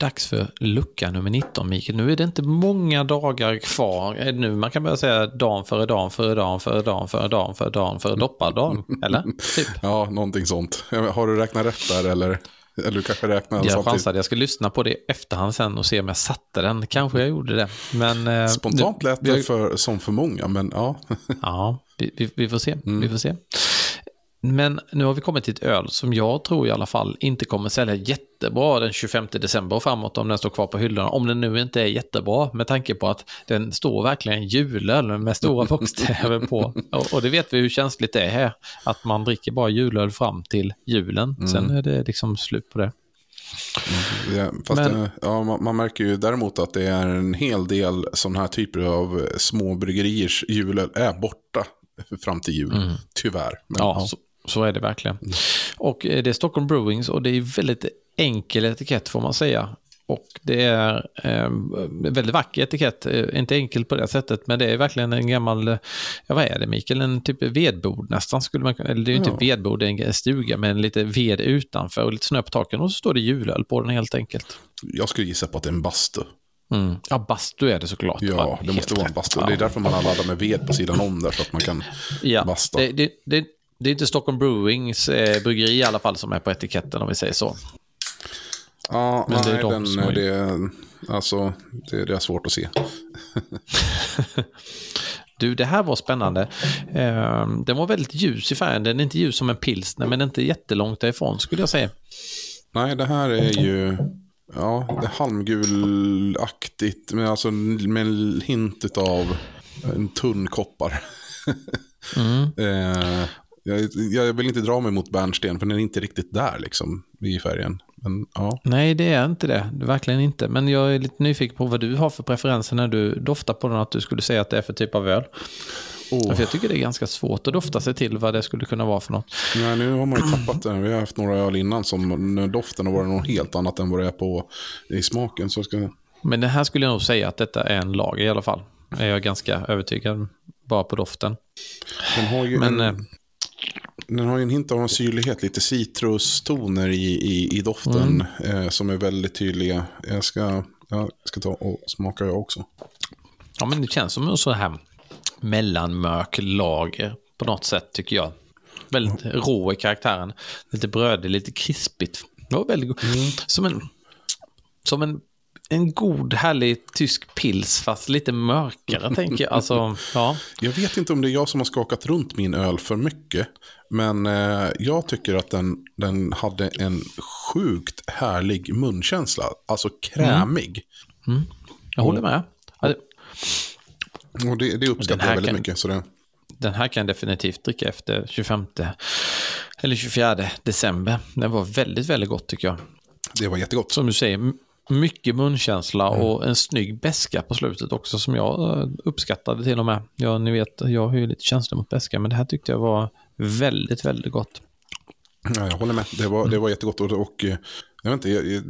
dags för lucka nummer 19, Mikael. Nu är det inte många dagar kvar. Det nu man kan börja säga dagen före dagen före dagen före dagen före dagen före dagen före doppardagen? Eller? Typ. Ja, någonting sånt. Har du räknat rätt där eller? Eller du kanske räknar Jag samtidigt? chansade, jag ska lyssna på det i efterhand sen och se om jag satte den. Kanske jag gjorde det. Men, eh, Spontant lät det för, som för många, men ja. Ja, vi, vi, vi får se. Mm. Vi får se. Men nu har vi kommit till ett öl som jag tror i alla fall inte kommer sälja jättebra den 25 december och framåt om den står kvar på hyllorna. Om den nu inte är jättebra med tanke på att den står verkligen julöl med stora bokstäver på. Och, det vet vi hur känsligt det är här. Att man dricker bara julöl fram till julen. Mm. Sen är det liksom slut på det. Ja, fast Men- det, ja, man, man märker ju däremot att det är en hel del sådana här typer av små bryggeriers julöl är borta fram till jul. Tyvärr. Men, Mm. Ja, Så, så är det verkligen. Och eh, det är Stockholm Brewings och det är väldigt enkel etikett får man säga. Och det är eh, väldigt vacker etikett, Eh, inte enkel på det sättet, men det är verkligen en gammal, eh, ja vad är det Mikael, en typ vedbord nästan skulle man kunna, eller det är ju inte Ja. vedbord, det är en stuga med lite ved utanför och lite snö på taken och så står det julöl på den helt enkelt. Jag skulle gissa på att det är en bastu. Mm. Ja, bastu är det såklart. Ja, det måste vara en bastu. Ja. Det är därför man har laddat med ved på sidan om där så att man kan Ja, basta. det, det, det, det är inte Stockholm Brewings eh, bryggeri i alla fall som är på etiketten om vi säger så. Ja, Men det är nej, de den, som har- det, alltså, det, det är svårt att se. Du, det här var spännande. Eh, den var väldigt ljus i färgen. Den är inte ljus som en pilsner, men inte jättelångt därifrån skulle jag säga. Nej, det här är ju ja, det är halmgulaktigt, men alltså med en hint av en tunn koppar. Mm. eh, jag, jag vill inte dra mig mot bärnsten, för den är inte riktigt där liksom i färgen. Men ja, Nej, det är inte det. Det Verkligen inte. Men jag är lite nyfiken på vad du har för preferenser när du doftar på den. Att du skulle säga att det är för typ av öl. Åh. För jag tycker det är ganska svårt att dofta sig till vad det skulle kunna vara för något. nej, nu har man ju tappat den. Vi har haft några öl innan som doften har varit något helt annat än vad det är på i smaken. Så ska, Men det här skulle jag nog säga att detta är en lager i alla fall. Är jag ganska övertygad bara på doften. den har ju Men en, eh, Den har ju en hint av en syrlighet, lite citrustoner i, i, i doften eh, som är väldigt tydliga. Jag ska, jag ska ta och smaka jag också. ja, men det känns som en så här mellanmörk lager på något sätt tycker jag. Väldigt rå i karaktären. Lite brödig, lite krispigt. Det var väldigt god. Som en, som en, en god, härlig tysk pils fast lite mörkare tänker jag. Alltså, ja. Jag vet inte om det är jag som har skakat runt min öl för mycket. Men eh, jag tycker att den, den hade en sjukt härlig munkänsla. Alltså krämig. Jag håller med. Och det, det uppskattar jag väldigt kan- mycket. Så det, Den här kan jag definitivt dricka efter 25 eller 24 december. Den var väldigt, väldigt gott tycker jag. det var jättegott. Som du säger, mycket munkänsla och en snygg beska på slutet också som jag eh, uppskattade till och med. Ja, ni vet, jag har ju lite känsla mot beska, men det här tyckte jag var väldigt, väldigt gott. Ja, jag håller med. Det var, det var jättegott. Och, och eh, jag vet inte, jag,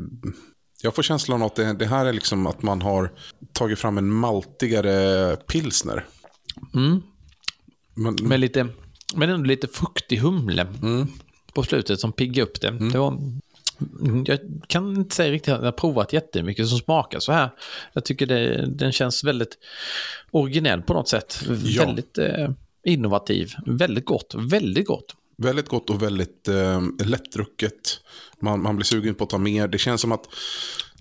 jag, får känslan av att det, det här är liksom att man har tagit fram en maltigare pilsner. Mm. Men, Med lite, men ändå lite fruktig humle på slutet som piggar upp det. det var, Mm, jag kan inte säga riktigt att jag har provat jättemycket som smakar så här. Jag tycker det, den känns väldigt originell på något sätt. Ja. Väldigt eh, innovativ. Väldigt gott. Väldigt gott. Väldigt gott och väldigt eh, lättdrucket. Man, man blir sugen på att ta mer. Det känns som att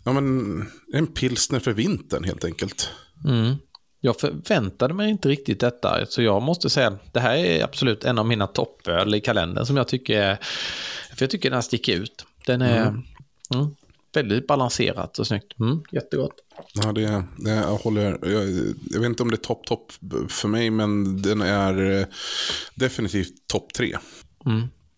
ja, men, en pilsner för vintern helt enkelt. Mm. Jag förväntade mig inte riktigt detta, så jag måste säga det här är absolut en av mina toppöl i kalendern som jag tycker för jag tycker den här sticker ut. Den är mm. väldigt balanserat och snyggt. Mm, jättegott. Ja, det, det, jag, håller, jag, jag vet inte om det är topp topp för mig, men den är eh, definitivt topp tre.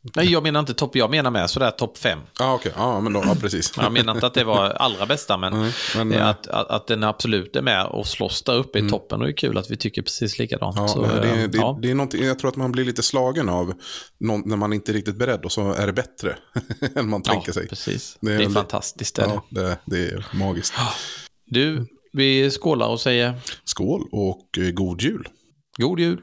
Mm. Nej, jag menar inte topp, jag menar med sådär topp fem. Ja, okej. Ja, men då, ja, precis. Jag menar inte att det var allra bästa, men, Nej, men, eh, eh, att, att, att den absolut är med och slåss där uppe i toppen. Och det är kul att vi tycker precis likadant. Ja, Så, det, eh, det, ja. det är någonting, jag tror att man blir lite slagen av någon, när man inte är riktigt beredd och så är det bättre än man tänker ja, sig. precis. Det Det är är, väldigt- fantastiskt. Är det. Ja, det, det är magiskt. Du, vi skålar och säger Skål och eh, god jul. god jul.